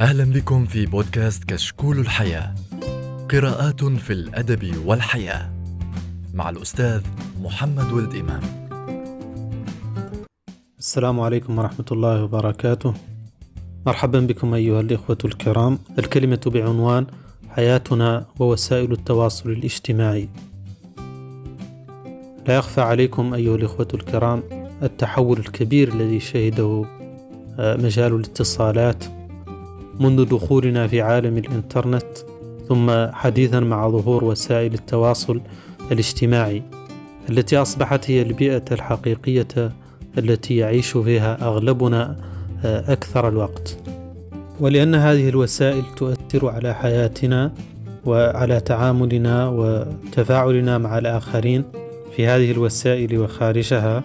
أهلا بكم في بودكاست كشكول الحياة. قراءات في الأدب والحياة مع الأستاذ محمد ولد إمام. السلام عليكم ورحمة الله وبركاته. مرحبا بكم أيها الإخوة الكرام. الكلمة بعنوان حياتنا ووسائل التواصل الاجتماعي. لا يخفى عليكم أيها الإخوة الكرام التحول الكبير الذي شهده آه، مجال الاتصالات منذ دخولنا في عالم الإنترنت ثم حديثا مع ظهور وسائل التواصل الاجتماعي التي أصبحت هي البيئة الحقيقية التي يعيش فيها أغلبنا آه، أكثر الوقت. ولأن هذه الوسائل تؤثر على حياتنا وعلى تعاملنا وتفاعلنا مع الآخرين في هذه الوسائل وخارجها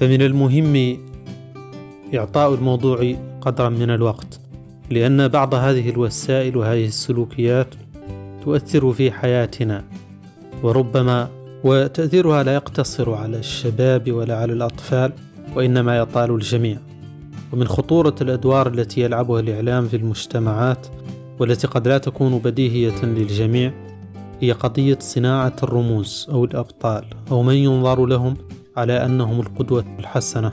فمن المهم إعطاء الموضوع قدرا من الوقت. لأن بعض هذه الوسائل وهذه السلوكيات تؤثر في حياتنا وربما وتأثيرها لا يقتصر على الشباب ولا على الأطفال وإنما يطال الجميع. ومن خطورة الأدوار التي يلعبها الإعلام في المجتمعات والتي قد لا تكون بديهية للجميع هي قضية صناعة الرموز أو الأبطال أو من ينظر لهم على أنهم القدوة الحسنة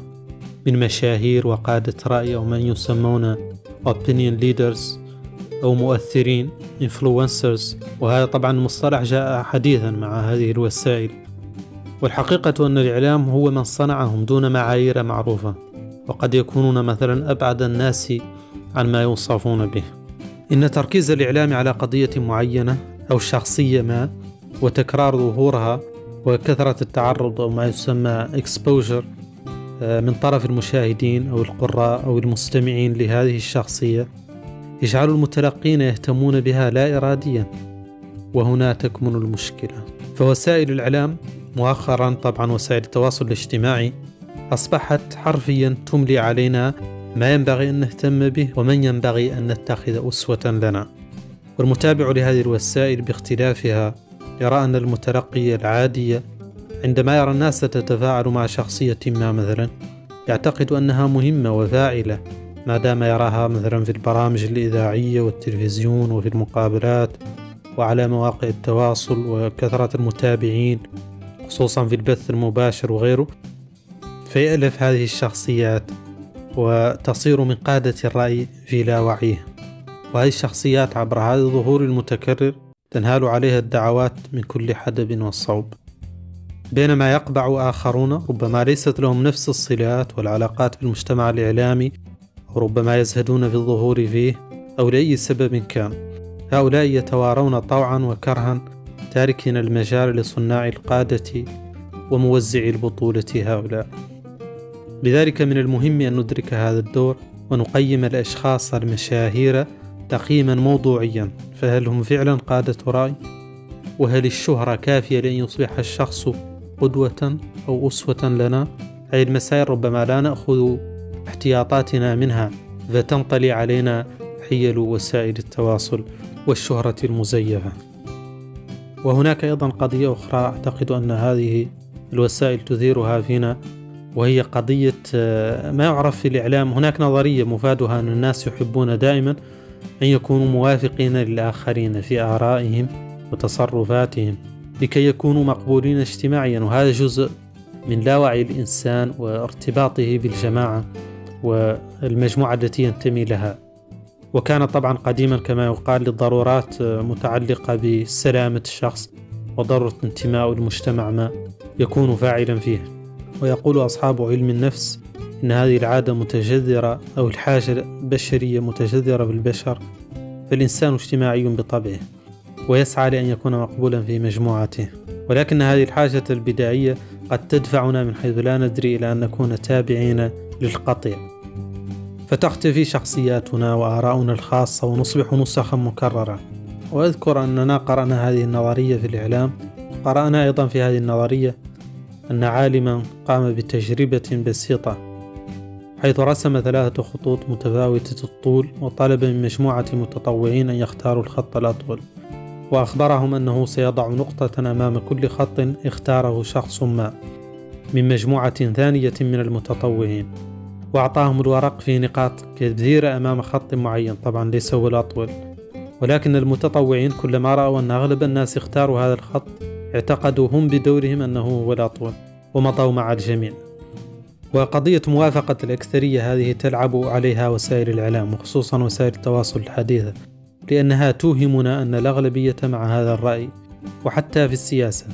من مشاهير وقادة رأي أو من يسمون opinion leaders أو مؤثرين influencers. وهذا طبعا مصطلح جاء حديثا مع هذه الوسائل. والحقيقة أن الإعلام هو من صنعهم دون معايير معروفة. وقد يكونون مثلا أبعد الناس عن ما يوصفون به. إن تركيز الإعلام على قضية معينة أو شخصية ما وتكرار ظهورها وكثرة التعرض أو ما يسمى exposure من طرف المشاهدين أو القراء أو المستمعين لهذه الشخصية يجعل المتلقين يهتمون بها لا إراديا وهنا تكمن المشكلة. فوسائل الإعلام مؤخرا طبعا وسائل التواصل الاجتماعي أصبحت حرفيا تملي علينا ما ينبغي أن نهتم به ومن ينبغي أن نتخذ أسوة لنا. والمتابع لهذه الوسائل باختلافها يرى أن المتلقي العادي عندما يرى الناس تتفاعل مع شخصية ما مثلا يعتقد أنها مهمة وفاعلة ما دام يراها مثلا في البرامج الإذاعية والتلفزيون وفي المقابلات وعلى مواقع التواصل وكثرة المتابعين خصوصا في البث المباشر وغيره فيألف هذه الشخصيات وتصير من قادة الرأي في لا وعيه. وهذه الشخصيات عبر هذا الظهور المتكرر تنهال عليها الدعوات من كل حدب وصوب بينما يقبع آخرون ربما ليست لهم نفس الصلات والعلاقات بالمجتمع الإعلامي وربما يزهدون في الظهور فيه أو لأي سبب كان هؤلاء يتوارون طوعا وكرها تاركين المجال لصناع القادة وموزعي البطولة هؤلاء لذلك من المهم أن ندرك هذا الدور ونقيم الأشخاص المشاهير تقييما موضوعيا فهل هم فعلا قادة رأي؟ وهل الشهرة كافية لأن يصبح الشخص قدوة أو أسوة لنا؟ هذه المسائل ربما لا نأخذ احتياطاتنا منها فتنطلي علينا حيل وسائل التواصل والشهرة المزيفة وهناك أيضا قضية أخرى أعتقد أن هذه الوسائل تثيرها فينا وهي قضية آه، ما يعرف في الإعلام هناك نظرية مفادها أن الناس يحبون دائما أن يكونوا موافقين للآخرين في آرائهم وتصرفاتهم لكي يكونوا مقبولين اجتماعيا. وهذا جزء من لا وعي الإنسان وارتباطه بالجماعة والمجموعة التي ينتمي لها. وكان طبعا قديما كما يقال للضرورات متعلقة بسلامة الشخص وضرورة انتماء المجتمع ما يكون فاعلا فيه. ويقول أصحاب علم النفس إن هذه العادة متجذرة أو الحاجة بشرية متجذرة بالبشر فالإنسان اجتماعي بطبعه. ويسعى لأن يكون مقبولا في مجموعته. ولكن هذه الحاجة البدائية قد تدفعنا من حيث لا ندري إلى أن نكون تابعين للقطيع. فتختفي شخصياتنا وآراؤنا الخاصة ونصبح نسخا مكررة. وأذكر أننا قرأنا هذه النظرية في الإعلام. قرأنا أيضا في هذه النظرية أن عالما قام بتجربة بسيطة حيث رسم ثلاثة خطوط متفاوتة الطول وطلب من مجموعة متطوعين أن يختاروا الخط الأطول. وأخبرهم أنه سيضع نقطة أمام كل خط اختاره شخص ما من مجموعة ثانية من المتطوعين. وأعطاهم الورق في نقاط كثيرة أمام خط معين طبعا ليس هو الأطول. ولكن المتطوعين كلما رأوا أن أغلب الناس اختاروا هذا الخط اعتقدوا هم بدورهم أنه هو الأطول ومضوا مع الجميع. وقضية موافقة الأكثرية هذه تلعب عليها وسائل الإعلام وخصوصا وسائل التواصل الحديثة. لأنها توهمنا أن الأغلبية مع هذا الرأي وحتى في السياسة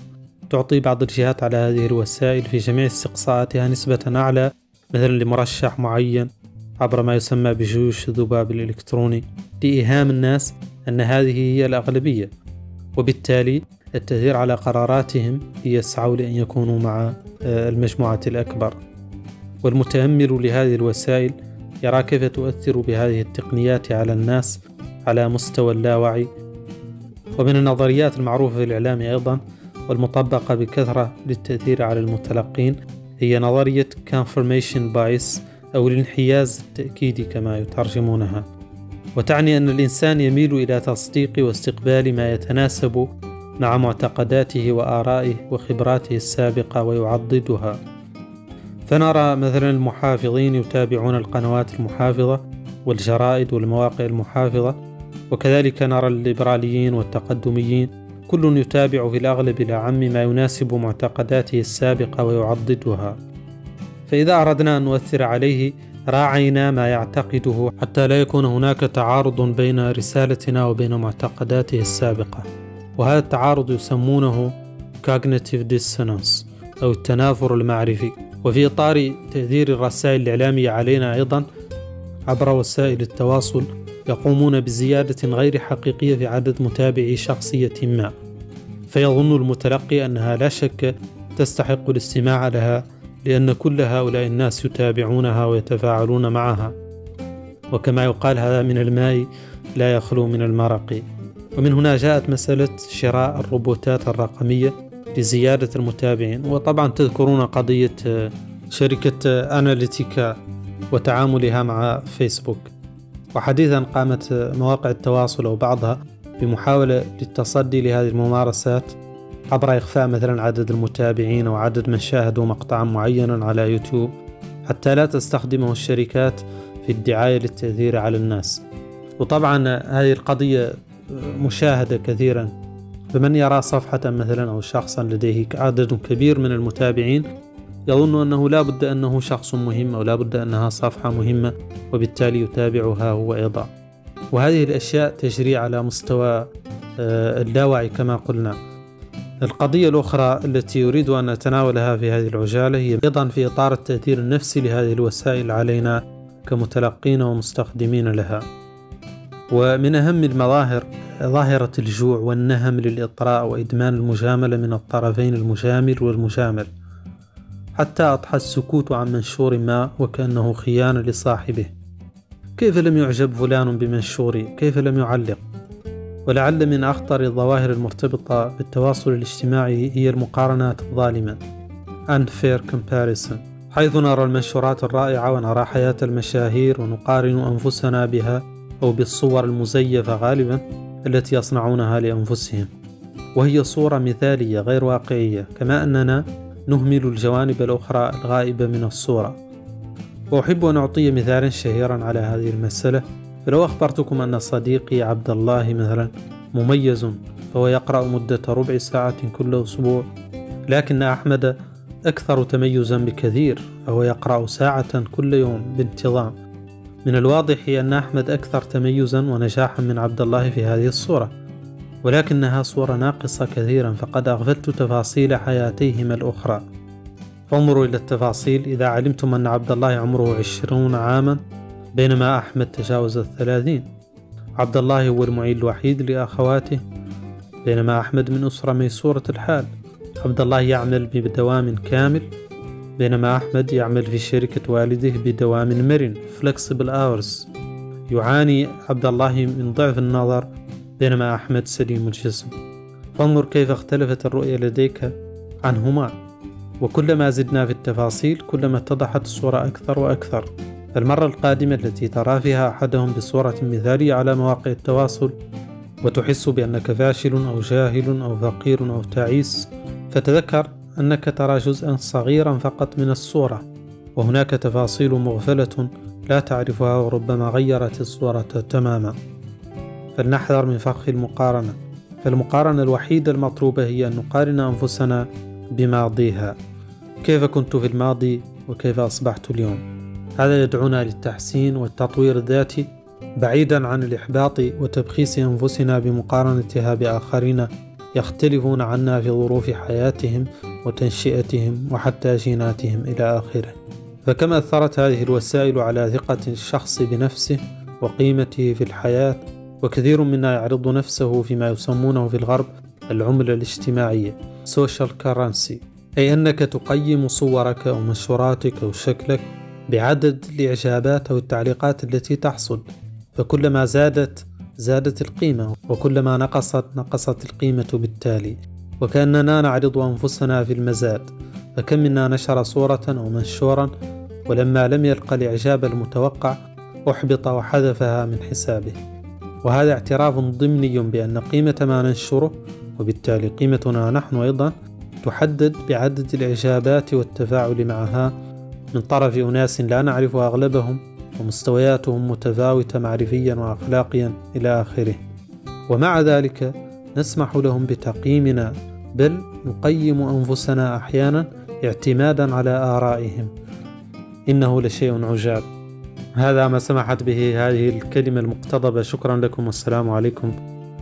تعطي بعض الجهات على هذه الوسائل في جميع استقصاءاتها نسبة أعلى مثلا لمرشح معين عبر ما يسمى بجيوش الذباب الإلكتروني لإيهام الناس أن هذه هي الأغلبية. وبالتالي التأثير على قراراتهم يسعوا لأن يكونوا مع آه، المجموعة الأكبر. والمتأمل لهذه الوسائل يرى كيف تؤثر بهذه التقنيات على الناس على مستوى اللاوعي. ومن النظريات المعروفة في الإعلام أيضا والمطبقة بكثرة للتأثير على المتلقين هي نظرية confirmation bias أو الانحياز التأكيدي كما يترجمونها. وتعني أن الإنسان يميل إلى تصديق واستقبال ما يتناسب مع معتقداته وآرائه وخبراته السابقة ويعضدها. فنرى مثلا المحافظين يتابعون القنوات المحافظة والجرائد والمواقع المحافظة وكذلك نرى الليبراليين والتقدميين كل يتابع في الأغلب إلى عم ما يناسب معتقداته السابقة ويعضدها. فإذا أردنا أن نؤثر عليه راعينا ما يعتقده حتى لا يكون هناك تعارض بين رسالتنا وبين معتقداته السابقة. وهذا التعارض يسمونه cognitive dissonance أو التنافر المعرفي. وفي إطار تأثير الرسائل الإعلامية علينا أيضا عبر وسائل التواصل يقومون بزيادة غير حقيقية في عدد متابعي شخصية ما. فيظن المتلقي أنها لا شك تستحق الاستماع لها لأن كل هؤلاء الناس يتابعونها ويتفاعلون معها. وكما يقال هذا من الماء لا يخلو من المرق. ومن هنا جاءت مسألة شراء الروبوتات الرقمية لزيادة المتابعين. وطبعا تذكرون قضية آه، شركة آه، أناليتيكا وتعاملها مع فيسبوك. وحديثا قامت مواقع التواصل أو بعضها بمحاولة للتصدي لهذه الممارسات عبر إخفاء مثلا عدد المتابعين أو عدد من شاهدوا مقطعا معينا على يوتيوب حتى لا تستخدمه الشركات في الدعاية للتأثير على الناس. وطبعا هذه القضية مشاهدة كثيرا. فمن يرى صفحة مثلا أو شخصا لديه عدد كبير من المتابعين يظن أنه لا بد أنه شخص مهم أو لا بد أنها صفحة مهمة وبالتالي يتابعها هو أيضا. وهذه الأشياء تجري على مستوى آه، اللاوعي كما قلنا. القضية الأخرى التي أريد أن أتناولها في هذه العجالة هي أيضا في إطار التأثير النفسي لهذه الوسائل علينا كمتلقين ومستخدمين لها. ومن أهم المظاهر ظاهرة الجوع والنهم للإطراء وإدمان المجاملة من الطرفين المجامل والمجامل حتى أضحى السكوت عن منشور ما وكأنه خيانة لصاحبه. كيف لم يعجب فلان بمنشوري؟ كيف لم يعلق؟ ولعل من أخطر الظواهر المرتبطة بالتواصل الاجتماعي هي المقارنات الظالمة. Unfair comparison. حيث نرى المنشورات الرائعة ونرى حياة المشاهير ونقارن أنفسنا بها أو بالصور المزيفة غالبا التي يصنعونها لأنفسهم. وهي صورة مثالية غير واقعية كما أننا نهمل الجوانب الأخرى الغائبة من الصورة. وأحب أن أعطي مثالا شهيرا على هذه المسألة. فلو أخبرتكم أن صديقي عبد الله مثلا مميز فهو يقرأ مدة ربع ساعة كل أسبوع لكن أحمد أكثر تميزا بكثير فهو يقرأ ساعة كل يوم بانتظام. من الواضح أن أحمد أكثر تميزا ونجاحا من عبد الله في هذه الصورة. ولكنها صورة ناقصة كثيرا فقد أغفلت تفاصيل حياتيهما الأخرى. فانظروا إلى التفاصيل. إذا علمتم أن عبد الله عمره عشرون عاما بينما أحمد تجاوز الثلاثين. عبد الله هو المعين الوحيد لأخواته بينما أحمد من أسرة ميسورة الحال. عبد الله يعمل بدوام كامل بينما أحمد يعمل في شركة والده بدوام مرن flexible hours. يعاني عبد الله من ضعف النظر بينما أحمد سليم الجسم فانظر كيف اختلفت الرؤية لديك عنهما. وكلما زدنا في التفاصيل كلما اتضحت الصورة أكثر وأكثر. المرة القادمة التي ترى فيها أحدهم بصورة مثالية على مواقع التواصل وتحس بأنك فاشل أو جاهل أو فقير أو تعيس فتذكر أنك ترى جزءا صغيرا فقط من الصورة. وهناك تفاصيل مغفلة لا تعرفها وربما غيرت الصورة تماما. فلنحذر من فخ المقارنة. فالمقارنة الوحيدة المطلوبة هي أن نقارن أنفسنا بماضيها. كيف كنت في الماضي وكيف أصبحت اليوم؟ هذا يدعونا للتحسين والتطوير الذاتي بعيدا عن الإحباط وتبخيس أنفسنا بمقارنتها بآخرين يختلفون عنا في ظروف حياتهم وتنشئتهم وحتى جيناتهم إلى آخره. فكما أثرت هذه الوسائل على ثقة الشخص بنفسه وقيمته في الحياة وكثير منا يعرض نفسه فيما يسمونه في الغرب العملة الاجتماعية social currency أي أنك تقيم صورك أو منشوراتك أو شكلك بعدد الإعجابات أو التعليقات التي تحصل فكلما زادت زادت القيمة وكلما نقصت نقصت القيمة بالتالي وكأننا نعرض أنفسنا في المزاد فكم منا نشر صورة أو منشورا ولما لم يلقى الإعجاب المتوقع أحبط وحذفها من حسابه. وهذا اعتراف ضمني بأن قيمة ما ننشره وبالتالي قيمتنا نحن أيضا تحدد بعدد الإعجابات والتفاعل معها. من طرف أناس لا نعرف أغلبهم ومستوياتهم متفاوتة معرفيا وأخلاقيا إلى آخره. ومع ذلك نسمح لهم بتقييمنا بل نقيم أنفسنا أحيانا اعتمادا على آرائهم. إنه لشيء عجاب. هذا ما سمحت به هذه الكلمة المقتضبة. شكرا لكم. والسلام عليكم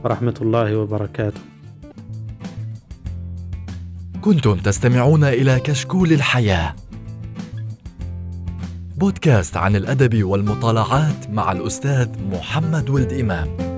ورحمة الله وبركاته. كنتم تستمعون إلى كشكول الحياة بودكاست عن الأدب والمطالعات مع الأستاذ محمد ولد إمام.